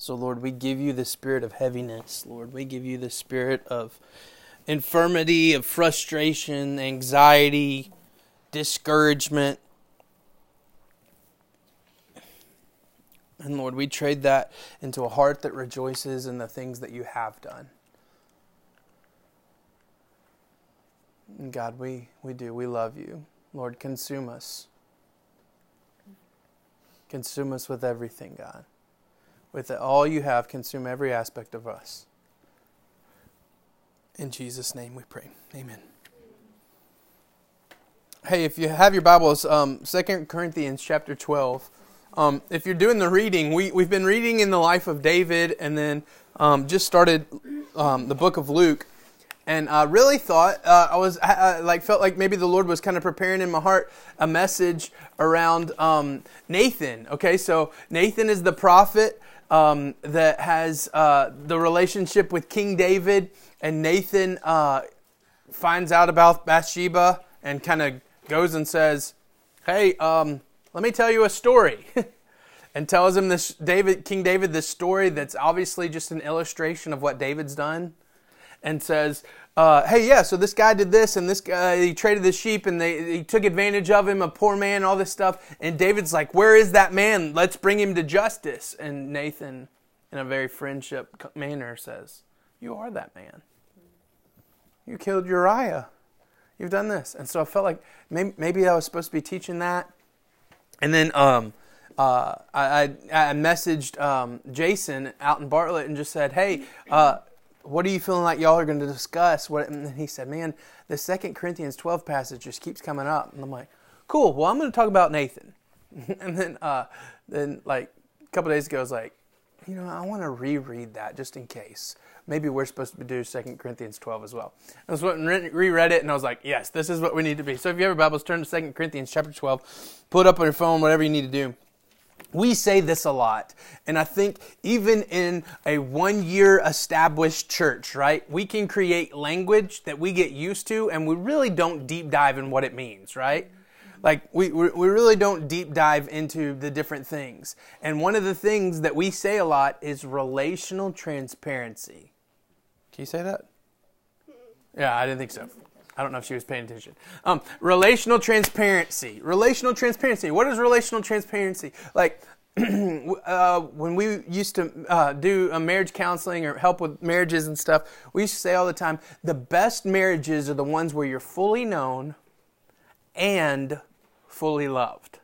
So, Lord, we give you the spirit of heaviness. Lord, we give you the spirit of infirmity, of frustration, anxiety, discouragement. And Lord, we trade that into a heart that rejoices in the things that you have done. And God, we, we do. We love you. Lord, consume us. Consume us with everything, God. With all you have, consume every aspect of us. In Jesus' name we pray. Amen. Hey, if you have your Bibles, um, 2 Corinthians chapter 12. Um, if you're doing the reading, we, we've been reading in the life of David and then um, just started um, the book of Luke and I really thought uh, I was I, like felt like maybe the Lord was kind of preparing in my heart a message around um, Nathan. Okay, so Nathan is the prophet um, that has uh, the relationship with King David, and Nathan uh, finds out about Bathsheba and kind of goes and says, "Hey, um, let me tell you a story." and tells him this David King David this story that's obviously just an illustration of what David's done and says, uh, "Hey, yeah, so this guy did this, and this guy he traded the sheep, and they he took advantage of him, a poor man, all this stuff." And David's like, "Where is that man? Let's bring him to justice." And Nathan, in a very friendship manner, says, "You are that man. You killed Uriah. You've done this." And so I felt like maybe, maybe I was supposed to be teaching that, and then. Um, uh, I, I, messaged um, Jason out in Bartlett and just said, "Hey, uh, what are you feeling like y'all are going to discuss? What, and he said, man, the Second Corinthians 12 passage just keeps coming up. And I'm like, cool. Well, I'm going to talk about Nathan. and then, uh, then like a couple days ago, I was like, you know, I want to reread that just in case. Maybe we're supposed to do Second Corinthians 12 as well. I was reread it and I was like, yes, this is what we need to be. So if you have your Bibles, turn to Second Corinthians chapter 12, put it up on your phone, whatever you need to do we say this a lot. And I think even in a one year established church, right, we can create language that we get used to and we really don't deep dive in what it means, right? Like, we, we really don't deep dive into the different things. And one of the things that we say a lot is relational transparency. Can you say that? Yeah, I didn't think so. I don't know if she was paying attention. Um, relational transparency. Relational transparency. What is relational transparency? Like, uh, when we used to uh, do a marriage counseling or help with marriages and stuff, we used to say all the time the best marriages are the ones where you're fully known and fully loved.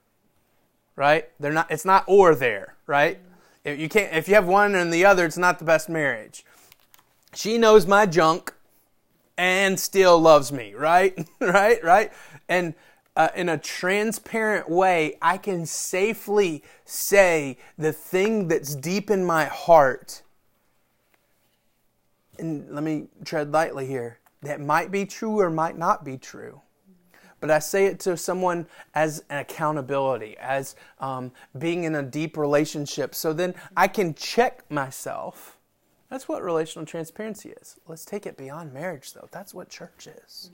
Right? They're not. It's not or there. Right? If you can't. If you have one and the other, it's not the best marriage. She knows my junk and still loves me, right? right? Right? And uh, in a transparent way, I can safely say the thing that's deep in my heart. And let me tread lightly here. That might be true or might not be true. But I say it to someone as an accountability, as um, being in a deep relationship. So then I can check myself that's what relational transparency is. Let's take it beyond marriage, though. That's what church is.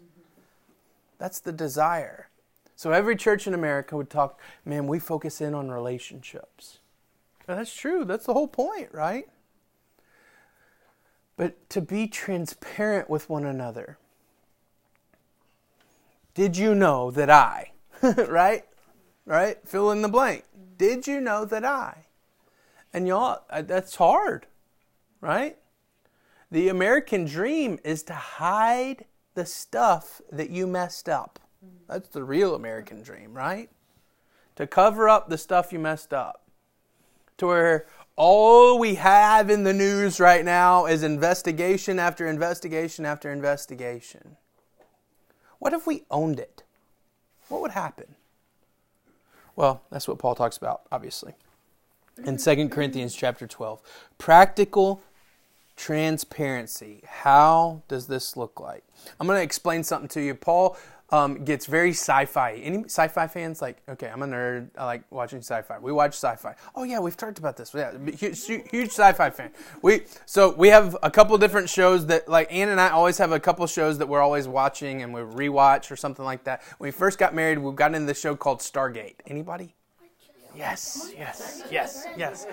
That's the desire. So every church in America would talk, man, we focus in on relationships. that's true. That's the whole point, right? But to be transparent with one another. Did you know that I, right? Right? Fill in the blank. Did you know that I? And y'all, uh, that's hard right? The American dream is to hide the stuff that you messed up. That's the real American dream, right? To cover up the stuff you messed up. To where all we have in the news right now is investigation after investigation after investigation. What if we owned it? What would happen? Well, that's what Paul talks about, obviously. In 2 Corinthians chapter 12. Practical transparency. How does this look like? I'm going to explain something to you. Paul um, gets very sci-fi. Any sci-fi fans? Like, okay, I'm a nerd. I like watching sci-fi. We watch sci-fi. Oh yeah, we've talked about this. Yeah, huge, huge sci-fi fan. We so we have a couple different shows that like Ann and I always have a couple shows that we're always watching and we rewatch or something like that. When we first got married, we got into the show called Stargate. Anybody? Yes, yes, yes, yes.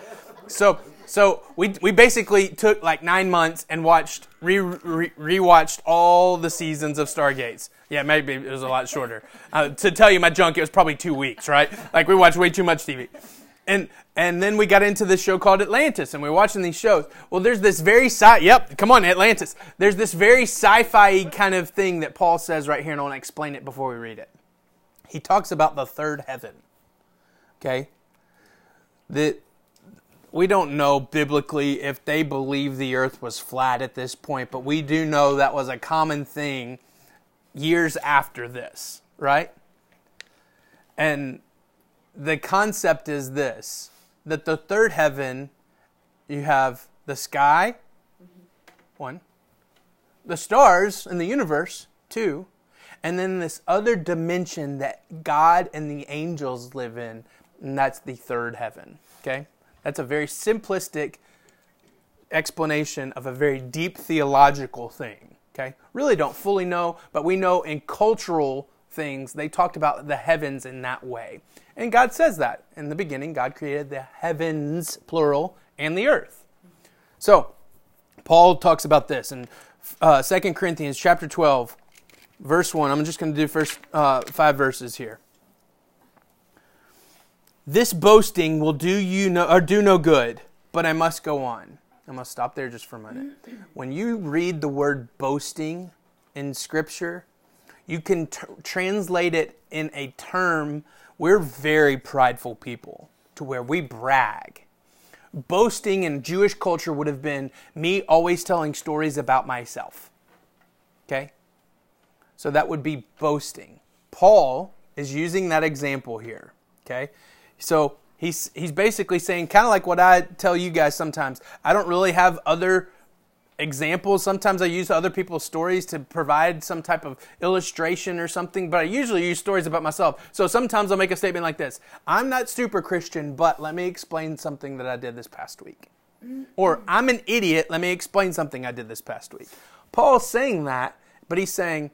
So So we we basically took like nine months and watched re, re rewatched all the seasons of Stargates. Yeah, maybe it was a lot shorter. Uh, to tell you my junk, it was probably two weeks, right? Like we watched way too much TV. And and then we got into this show called Atlantis, and we are watching these shows. Well, there's this very sci. Yep, come on, Atlantis. There's this very sci-fi kind of thing that Paul says right here, and I want to explain it before we read it. He talks about the third heaven. Okay, that we don't know biblically if they believe the earth was flat at this point, but we do know that was a common thing years after this, right? And the concept is this that the third heaven, you have the sky, one, the stars in the universe, two, and then this other dimension that God and the angels live in, and that's the third heaven. Okay? That's a very simplistic explanation of a very deep theological thing. Okay? Really don't fully know, but we know in cultural things they talked about the heavens in that way. And God says that. In the beginning, God created the heavens, plural, and the earth. So, Paul talks about this in uh, 2 Corinthians chapter 12, verse 1. I'm just going to do first uh, five verses here. This boasting will do you no, or do no good, but I must go on. I'm going to stop there just for a minute. When you read the word boasting in Scripture, you can t- translate it in a term we're very prideful people to where we brag. Boasting in Jewish culture would have been me always telling stories about myself. Okay? So that would be boasting. Paul is using that example here. Okay? So he's he's basically saying kind of like what I tell you guys sometimes. I don't really have other examples. Sometimes I use other people's stories to provide some type of illustration or something, but I usually use stories about myself. So sometimes I'll make a statement like this I'm not super Christian, but let me explain something that I did this past week. Or I'm an idiot, let me explain something I did this past week. Paul's saying that, but he's saying,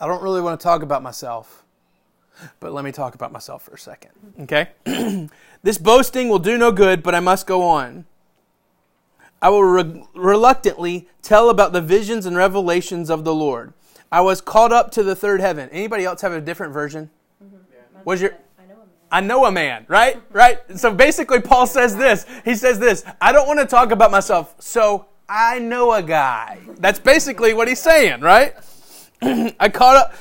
I don't really want to talk about myself. But let me talk about myself for a second. Okay? this boasting will do no good, but I must go on. I will re- reluctantly tell about the visions and revelations of the Lord. I was caught up to the third heaven. Anybody else have a different version? Mm-hmm. Yeah. Was your I know a man, right? Right? So basically Paul says this. He says this, I don't want to talk about myself, so I know a guy. That's basically what he's saying, right? I caught up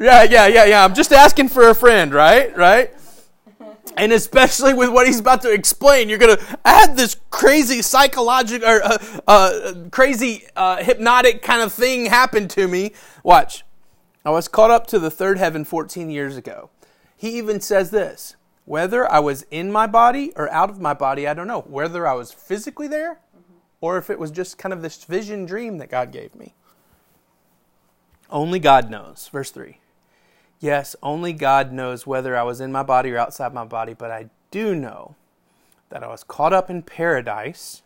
Yeah, yeah, yeah, yeah. I'm just asking for a friend, right? Right? and especially with what he's about to explain, you're going to add this crazy psychological or uh, uh, crazy uh, hypnotic kind of thing happen to me. Watch. I was caught up to the third heaven 14 years ago. He even says this whether I was in my body or out of my body, I don't know. Whether I was physically there or if it was just kind of this vision dream that God gave me. Only God knows. Verse 3. Yes, only God knows whether I was in my body or outside my body, but I do know that I was caught up in paradise,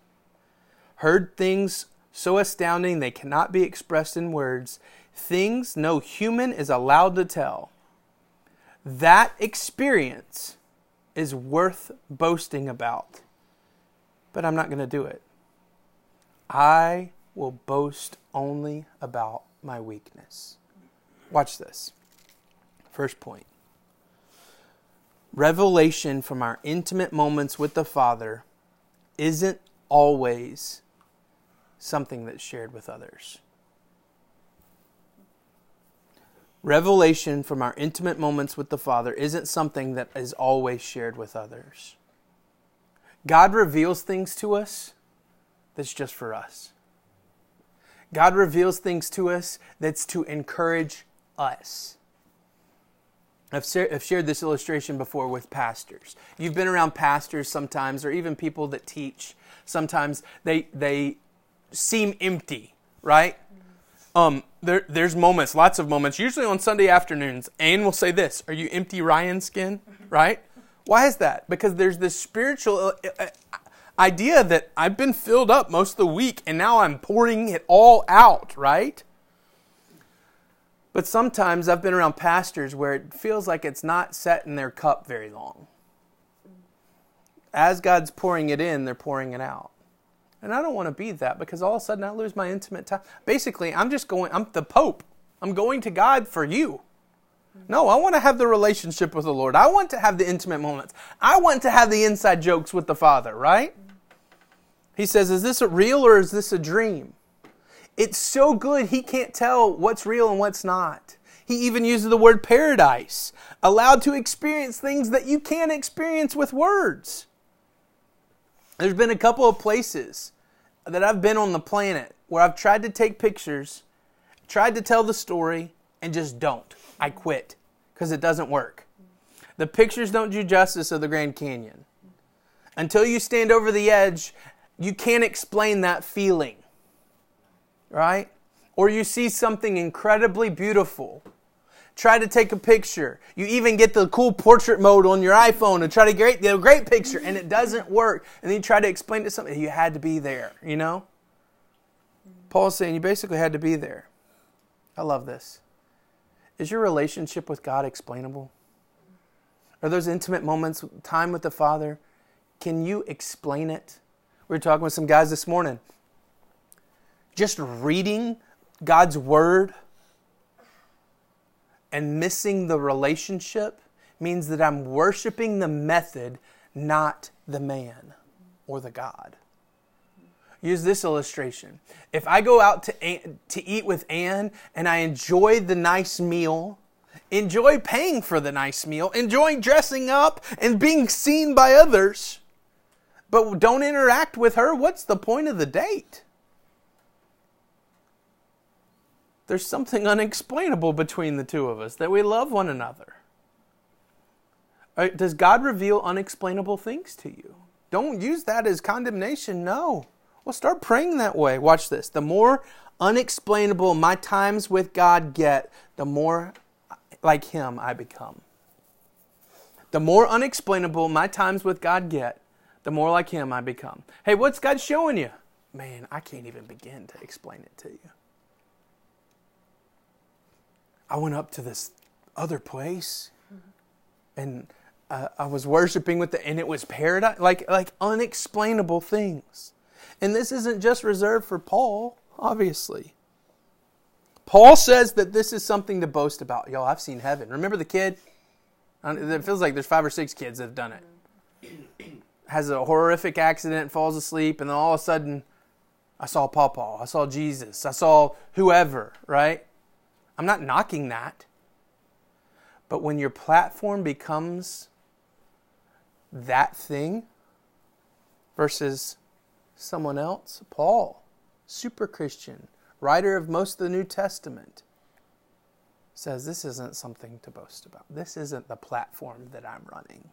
heard things so astounding they cannot be expressed in words, things no human is allowed to tell. That experience is worth boasting about, but I'm not going to do it. I will boast only about my weakness. Watch this. First point revelation from our intimate moments with the Father isn't always something that's shared with others. Revelation from our intimate moments with the Father isn't something that is always shared with others. God reveals things to us that's just for us. God reveals things to us that's to encourage us. I've, I've shared this illustration before with pastors. You've been around pastors sometimes, or even people that teach. Sometimes they they seem empty, right? Um, there, there's moments, lots of moments, usually on Sunday afternoons. Anne will say this Are you empty Ryan skin? Right? Why is that? Because there's this spiritual uh, uh, idea that I've been filled up most of the week and now I'm pouring it all out, right? But sometimes I've been around pastors where it feels like it's not set in their cup very long. as God's pouring it in, they're pouring it out. And I don't want to be that because all of a sudden I lose my intimate time. Basically, I'm just going, I'm the Pope. I'm going to God for you. No, I want to have the relationship with the Lord. I want to have the intimate moments. I want to have the inside jokes with the Father, right? He says, Is this a real or is this a dream? It's so good, he can't tell what's real and what's not. He even uses the word paradise, allowed to experience things that you can't experience with words. There's been a couple of places that I've been on the planet where I've tried to take pictures, tried to tell the story, and just don't. I quit because it doesn't work. The pictures don't do justice of the Grand Canyon. Until you stand over the edge, you can't explain that feeling. Right? Or you see something incredibly beautiful. Try to take a picture. You even get the cool portrait mode on your iPhone and try to get a great picture, and it doesn't work. And then you try to explain to something, you had to be there, you know? Paul's saying you basically had to be there. I love this. Is your relationship with God explainable? Are those intimate moments, time with the Father, can you explain it? We were talking with some guys this morning. Just reading God's Word and missing the relationship means that I'm worshiping the method, not the man or the God. Use this illustration. If I go out to, to eat with Anne and I enjoy the nice meal, enjoy paying for the nice meal, enjoy dressing up and being seen by others, but don't interact with her, what's the point of the date? There's something unexplainable between the two of us that we love one another. Uh, does God reveal unexplainable things to you? Don't use that as condemnation. No. Well, start praying that way. Watch this. The more unexplainable my times with God get, the more like Him I become. The more unexplainable my times with God get, the more like Him I become. Hey, what's God showing you? Man, I can't even begin to explain it to you. I went up to this other place and uh, I was worshiping with the, and it was paradise, like, like unexplainable things. And this isn't just reserved for Paul, obviously. Paul says that this is something to boast about. Y'all, I've seen heaven. Remember the kid? It feels like there's five or six kids that have done it. Has a horrific accident, falls asleep, and then all of a sudden, I saw Papa. I saw Jesus. I saw whoever, right? I'm not knocking that. But when your platform becomes that thing versus someone else? Paul, super Christian, writer of most of the New Testament, says this isn't something to boast about. This isn't the platform that I'm running.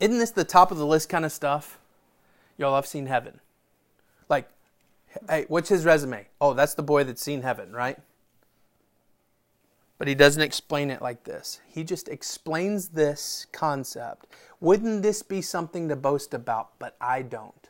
Isn't this the top of the list kind of stuff? Y'all, I've seen heaven. Like, hey, what's his resume? Oh, that's the boy that's seen heaven, right? But he doesn't explain it like this. He just explains this concept. Wouldn't this be something to boast about? But I don't.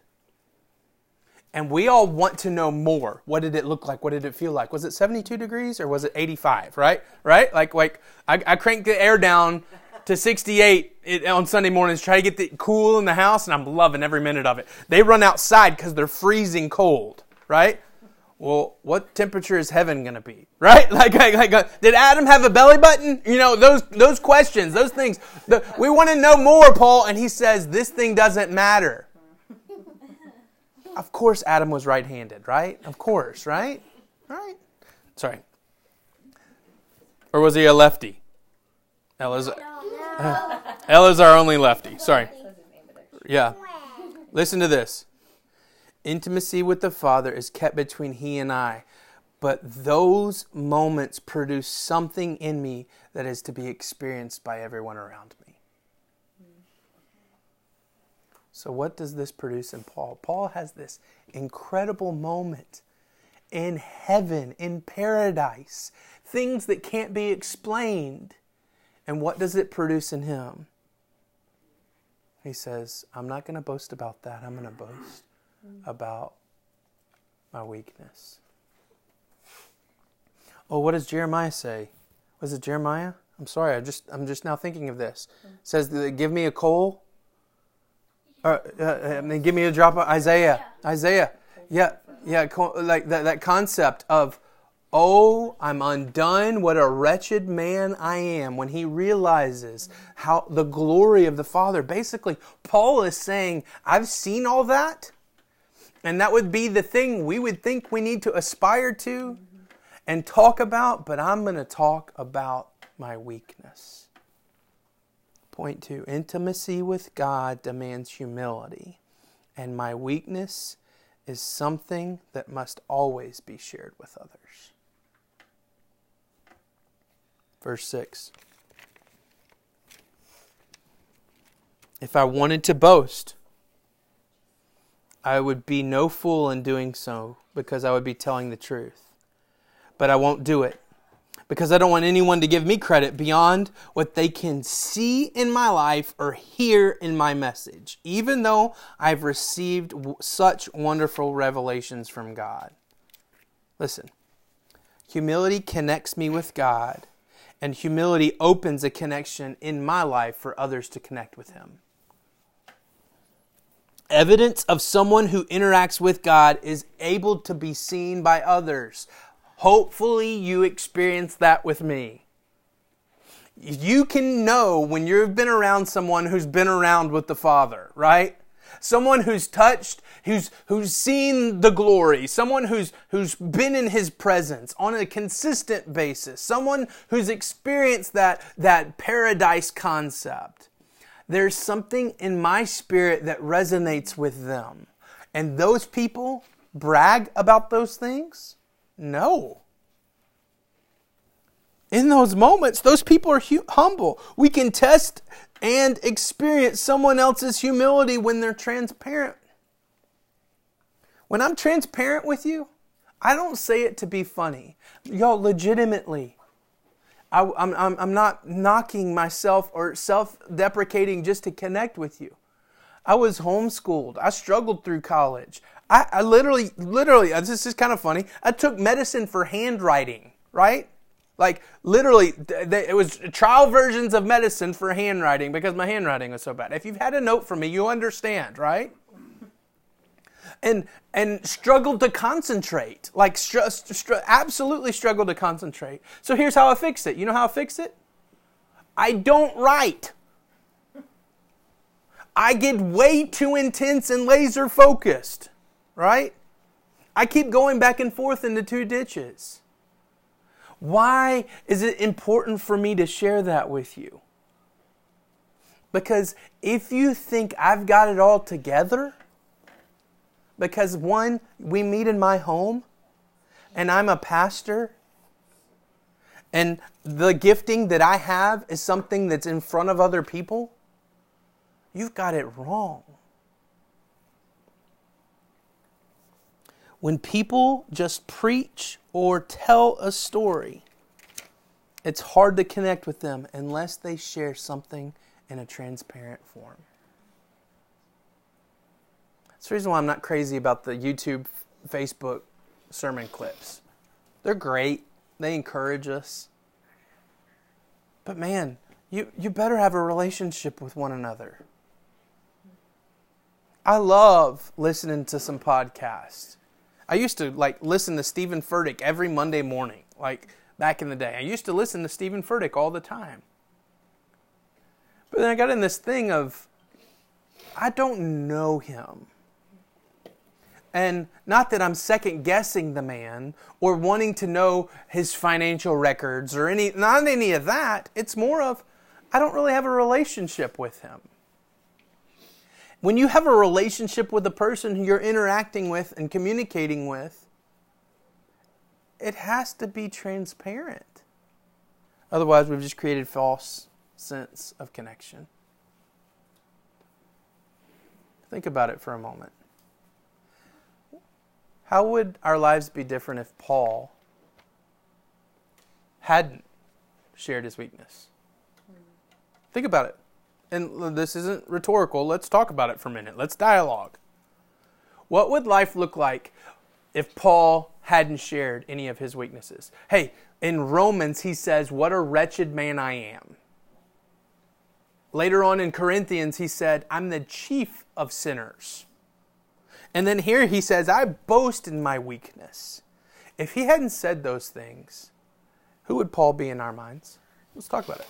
And we all want to know more. What did it look like? What did it feel like? Was it 72 degrees or was it 85? Right? Right? Like, like I, I cranked the air down to 68 on Sunday mornings, try to get the cool in the house, and I'm loving every minute of it. They run outside because they're freezing cold. Right? well, what temperature is heaven going to be? Right? Like, like, like uh, did Adam have a belly button? You know, those, those questions, those things. The, we want to know more, Paul. And he says, this thing doesn't matter. of course, Adam was right handed, right? Of course, right? Right? Sorry. Or was he a lefty? Ella's, uh, Ella's our only lefty. Sorry. Yeah. Listen to this. Intimacy with the Father is kept between He and I. But those moments produce something in me that is to be experienced by everyone around me. So, what does this produce in Paul? Paul has this incredible moment in heaven, in paradise, things that can't be explained. And what does it produce in him? He says, I'm not going to boast about that. I'm going to boast about my weakness. Oh, what does Jeremiah say? Was it Jeremiah? I'm sorry. I just I'm just now thinking of this. It says, "Give me a coal." Or, uh, uh, I mean, give me a drop of Isaiah. Isaiah. Yeah, yeah. Like that, that concept of, oh, I'm undone. What a wretched man I am. When he realizes how the glory of the Father. Basically, Paul is saying, I've seen all that. And that would be the thing we would think we need to aspire to and talk about, but I'm going to talk about my weakness. Point two intimacy with God demands humility, and my weakness is something that must always be shared with others. Verse 6 If I wanted to boast, I would be no fool in doing so because I would be telling the truth. But I won't do it because I don't want anyone to give me credit beyond what they can see in my life or hear in my message, even though I've received such wonderful revelations from God. Listen, humility connects me with God, and humility opens a connection in my life for others to connect with Him. Evidence of someone who interacts with God is able to be seen by others. Hopefully, you experience that with me. You can know when you've been around someone who's been around with the Father, right? Someone who's touched, who's who's seen the glory, someone who's who's been in his presence on a consistent basis, someone who's experienced that that paradise concept. There's something in my spirit that resonates with them. And those people brag about those things? No. In those moments, those people are hu- humble. We can test and experience someone else's humility when they're transparent. When I'm transparent with you, I don't say it to be funny. Y'all, legitimately, I, am I'm, I'm not knocking myself or self deprecating just to connect with you. I was homeschooled. I struggled through college. I, I literally, literally, uh, this is kind of funny. I took medicine for handwriting, right? Like literally, it was trial versions of medicine for handwriting because my handwriting was so bad. If you've had a note from me, you understand, right? And and struggled to concentrate, like str- str- absolutely struggled to concentrate. So here's how I fixed it. You know how I fixed it? I don't write. I get way too intense and laser focused right? I keep going back and forth into two ditches. Why is it important for me to share that with you? Because if you think I've got it all together, because one, we meet in my home, and I'm a pastor, and the gifting that I have is something that's in front of other people, you've got it wrong. When people just preach or tell a story, it's hard to connect with them unless they share something in a transparent form. That's the reason why I'm not crazy about the YouTube, Facebook sermon clips. They're great, they encourage us. But man, you, you better have a relationship with one another. I love listening to some podcasts. I used to like listen to Stephen Furtick every Monday morning, like back in the day. I used to listen to Stephen Furtick all the time. But then I got in this thing of I don't know him. And not that I'm second guessing the man or wanting to know his financial records or any not any of that. It's more of I don't really have a relationship with him. When you have a relationship with the person you're interacting with and communicating with, it has to be transparent. Otherwise, we've just created false sense of connection. Think about it for a moment. How would our lives be different if Paul hadn't shared his weakness? Think about it and this isn't rhetorical, let's talk about it for a minute. Let's dialogue. What would life look like if Paul hadn't shared any of his weaknesses. Hey, in Romans, he says, What a wretched man I am. Later on in Corinthians, he said, I'm the chief of sinners. And then here he says, I boast in my weakness. If he hadn't said those things, who would Paul be in our minds? Let's talk about it.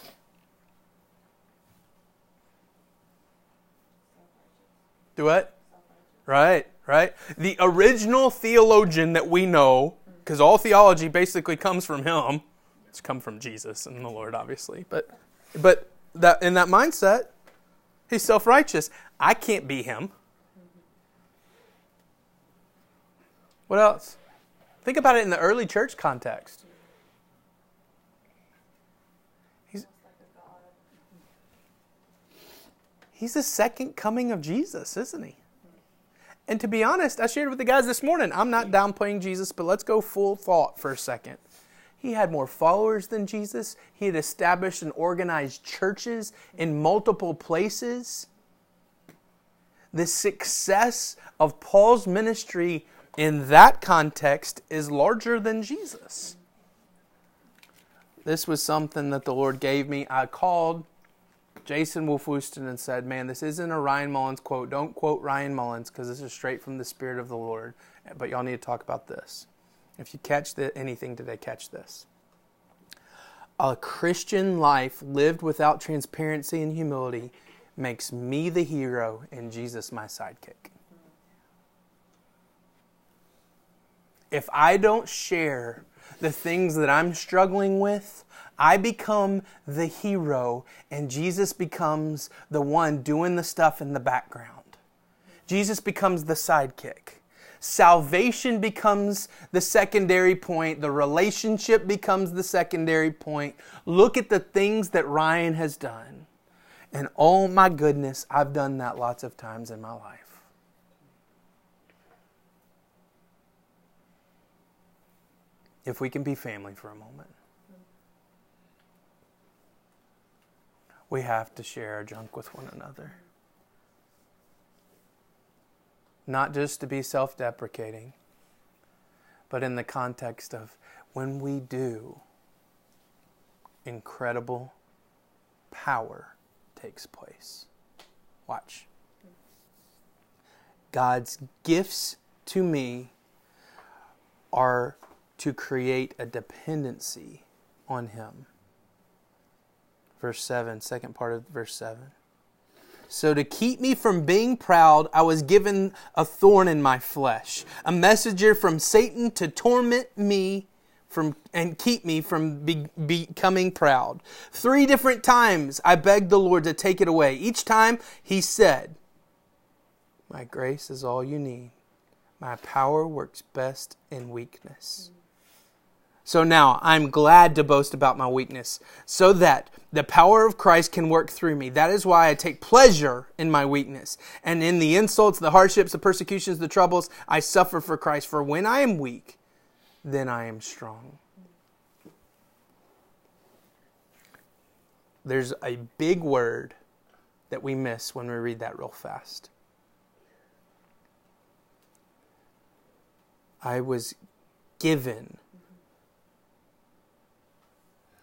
Do what? Right, right. The original theologian that we know, because all theology basically comes from him. It's come from Jesus and the Lord, obviously. But but that in that mindset, he's self-righteous. I can't be him. What else? Think about it in the early church context. He's, he's the second coming of Jesus, isn't he? And to be honest, I shared with the guys this morning, I'm not downplaying Jesus, but let's go full thought for a second. He had more followers than Jesus. He had established and organized churches in multiple places. The success of Paul's ministry in that context is larger than Jesus. This was something that the Lord gave me. I called Jason Wolfhouston and said, Man, this isn't a Ryan Mullins quote. Don't quote Ryan Mullins because this is straight from the Spirit of the Lord. But y'all need to talk about this. If you catch the, anything today, catch this. A Christian life lived without transparency and humility makes me the hero and Jesus my sidekick. If I don't share the things that I'm struggling with, I become the hero and Jesus becomes the one doing the stuff in the background. Jesus becomes the sidekick. Salvation becomes the secondary point. The relationship becomes the secondary point. Look at the things that Ryan has done. And oh my goodness, I've done that lots of times in my life. If we can be family for a moment. We have to share our junk with one another. Not just to be self deprecating, but in the context of when we do, incredible power takes place. Watch. God's gifts to me are to create a dependency on Him. Verse 7, second part of verse 7. So, to keep me from being proud, I was given a thorn in my flesh, a messenger from Satan to torment me from, and keep me from be, becoming proud. Three different times I begged the Lord to take it away. Each time he said, My grace is all you need. My power works best in weakness. So now I'm glad to boast about my weakness, so that the power of Christ can work through me. That is why I take pleasure in my weakness. And in the insults, the hardships, the persecutions, the troubles, I suffer for Christ. For when I am weak, then I am strong. There's a big word that we miss when we read that real fast. I was given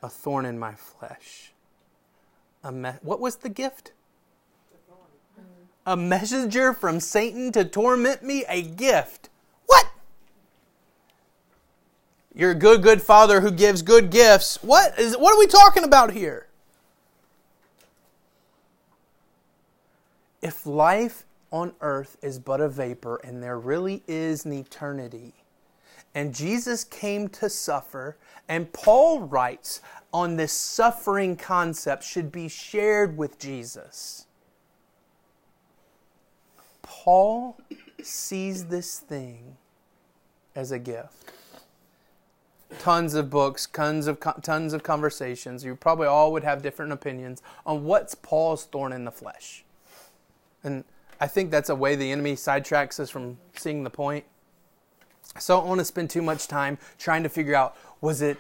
a thorn in my flesh. A me- what was the gift? A messenger from Satan to torment me? A gift. What? You're a good, good father who gives good gifts. What is what are we talking about here? If life on earth is but a vapor and there really is an eternity, and Jesus came to suffer. And Paul writes on this suffering concept should be shared with Jesus. Paul sees this thing as a gift. Tons of books, tons of tons of conversations. You probably all would have different opinions on what's Paul's thorn in the flesh. And I think that's a way the enemy sidetracks us from seeing the point. So I don't want to spend too much time trying to figure out was it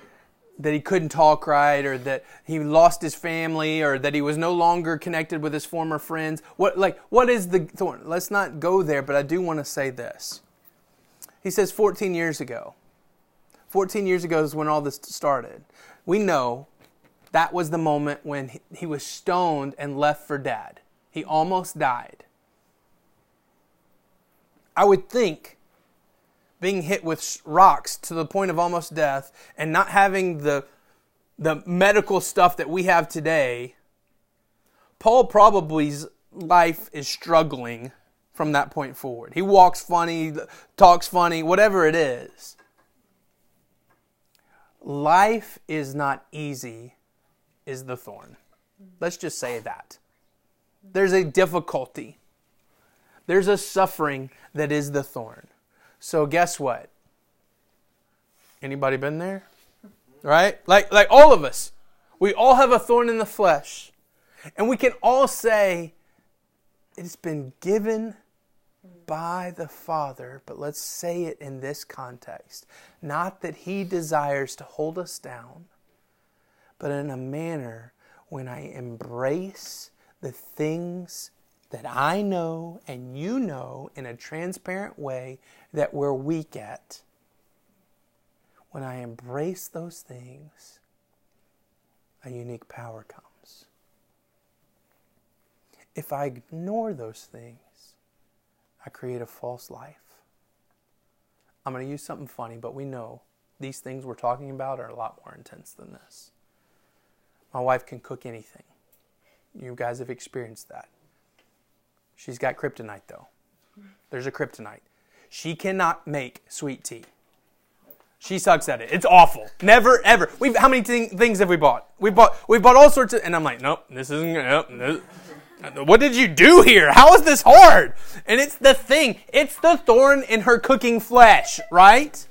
that he couldn't talk right or that he lost his family or that he was no longer connected with his former friends what like what is the thorn let's not go there but i do want to say this He says 14 years ago. 14 years ago is when all this started. We know that was the moment when he was stoned and left for dead. He almost died. I would think being hit with rocks to the point of almost death and not having the, the medical stuff that we have today, Paul probably's life is struggling from that point forward. He walks funny, talks funny, whatever it is. Life is not easy, is the thorn. Let's just say that. There's a difficulty. There's a suffering that is the thorn. So guess what? Anybody been there? Right? Like like all of us. We all have a thorn in the flesh. And we can all say it's been given by the Father, but let's say it in this context. Not that He desires to hold us down, but in a manner when I embrace the things that I know and you know in a transparent way that we're weak at. When I embrace those things, a unique power comes. If I ignore those things, I create a false life. I'm going to use something funny, but we know these things we're talking about are a lot more intense than this. My wife can cook anything. You guys have experienced that. She's got kryptonite, though. There's a kryptonite. She cannot make sweet tea. She sucks at it. It's awful. Never ever. We've how many things have we bought? We bought we bought all sorts of, and I'm like, nope, this isn't. Nope, this, what did you do here? How is this hard? And it's the thing. It's the thorn in her cooking flesh, right?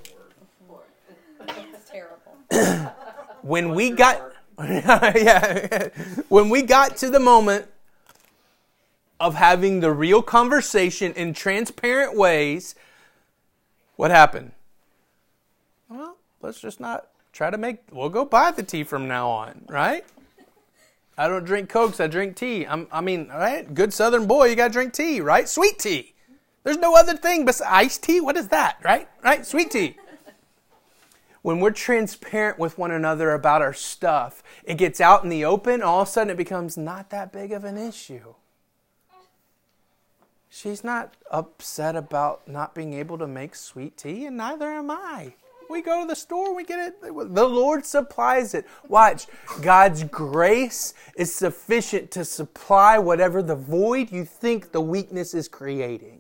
It's terrible. when we got yeah, when we got to the moment of having the real conversation in transparent ways, what happened? Well, let's just not try to make we'll go buy the tea from now on, right? I don't drink cokes. I drink tea. I'm, I mean, right? Good Southern boy, you got to drink tea, right? Sweet tea. There's no other thing besides iced tea. What is that, right? Right? Sweet tea. When we're transparent with one another about our stuff, it gets out in the open. All of a sudden, it becomes not that big of an issue. She's not upset about not being able to make sweet tea, and neither am I. We go to the store, we get it. The Lord supplies it. Watch, God's grace is sufficient to supply whatever the void you think the weakness is creating.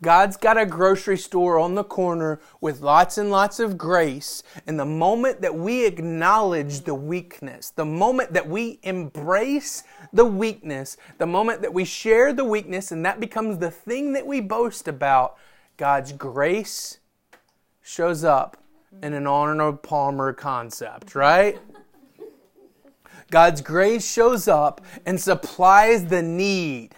God's got a grocery store on the corner with lots and lots of grace. And the moment that we acknowledge the weakness, the moment that we embrace the weakness, the moment that we share the weakness, and that becomes the thing that we boast about, God's grace shows up in an Arnold Palmer concept, right? God's grace shows up and supplies the need.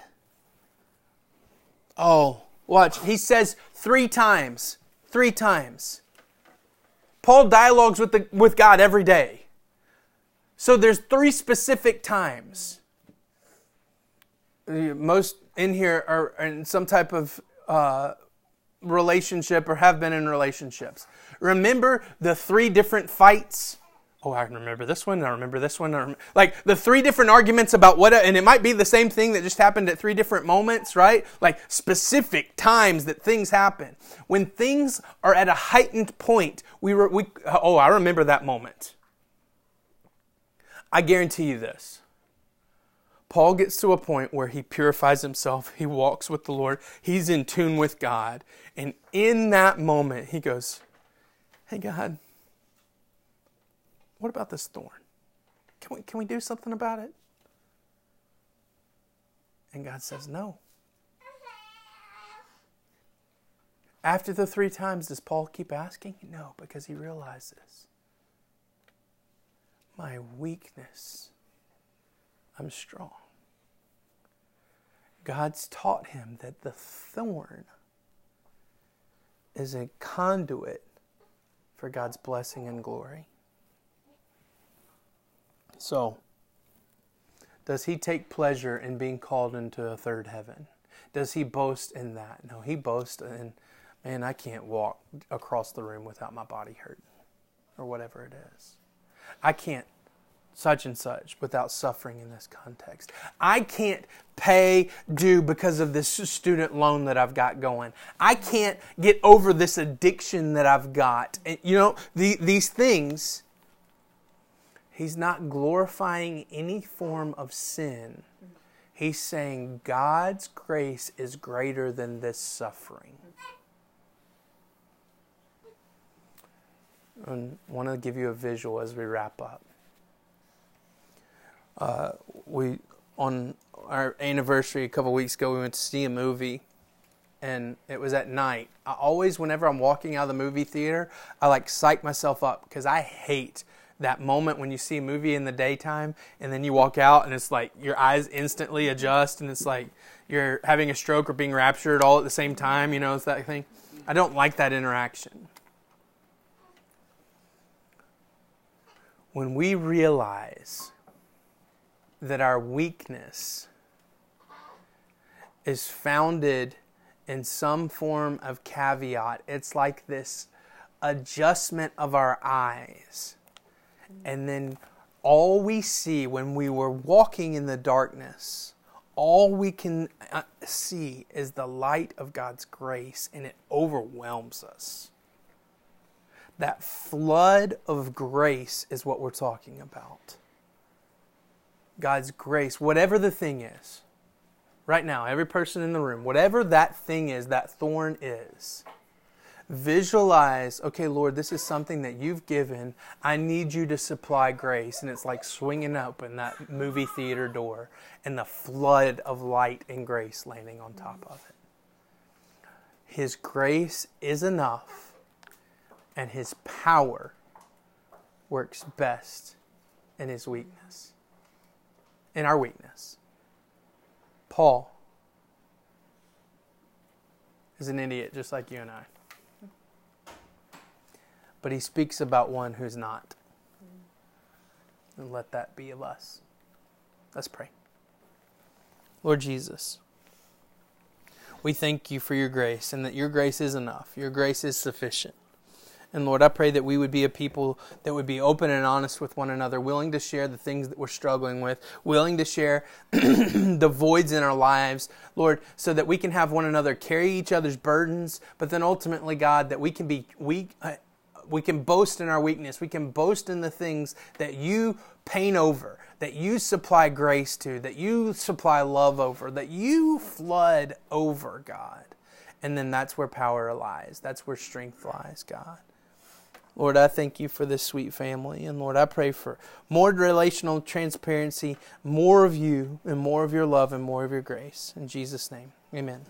Oh, watch. He says three times. Three times. Paul dialogues with, the, with God every day. So there's three specific times. Most in here are in some type of uh, relationship or have been in relationships. Remember the three different fights? Oh, I remember this one. I remember this one. Like the three different arguments about what, and it might be the same thing that just happened at three different moments, right? Like specific times that things happen. When things are at a heightened point, we were, we, oh, I remember that moment. I guarantee you this Paul gets to a point where he purifies himself, he walks with the Lord, he's in tune with God. And in that moment, he goes, Hey, God, what about this thorn? Can we, can we do something about it? And God says, No. After the three times, does Paul keep asking? No, because he realizes my weakness I'm strong. God's taught him that the thorn is a conduit for God's blessing and glory. So, does he take pleasure in being called into a third heaven? Does he boast in that? No, he boasts in man, I can't walk across the room without my body hurting, or whatever it is. I can't such and such without suffering in this context. I can't pay due because of this student loan that I've got going. I can't get over this addiction that I've got. And, you know, the, these things, he's not glorifying any form of sin. He's saying God's grace is greater than this suffering. I want to give you a visual as we wrap up. Uh, we on our anniversary a couple weeks ago, we went to see a movie, and it was at night. I always, whenever I'm walking out of the movie theater, I like psych myself up because I hate that moment when you see a movie in the daytime and then you walk out and it's like your eyes instantly adjust and it's like you're having a stroke or being raptured all at the same time. You know, it's that thing. I don't like that interaction. When we realize that our weakness is founded in some form of caveat. It's like this adjustment of our eyes. And then all we see when we were walking in the darkness, all we can uh, see is the light of God's grace, and it overwhelms us. That flood of grace is what we're talking about. God's grace, whatever the thing is, right now, every person in the room, whatever that thing is, that thorn is, visualize, okay, Lord, this is something that you've given. I need you to supply grace. And it's like swinging open that movie theater door and the flood of light and grace landing on top of it. His grace is enough, and His power works best in His weakness in our weakness. Paul is an idiot just like you and I. But he speaks about one who's not. And let that be of us. Let's pray. Lord Jesus, we thank you for your grace and that your grace is enough. Your grace is sufficient. And Lord, I pray that we would be a people that would be open and honest with one another, willing to share the things that we're struggling with, willing to share the voids in our lives, Lord, so that we can have one another carry each other's burdens, but then ultimately, God, that we can be weak. Uh, We can boast in our weakness. We can boast in the things that you pain over, that you supply grace to, that you supply love over, that you flood over, God. And then that's where power lies. That's where strength lies, God. Lord, I thank you for this sweet family. And Lord, I pray for more relational transparency, more of you, and more of your love, and more of your grace. In Jesus' name, amen.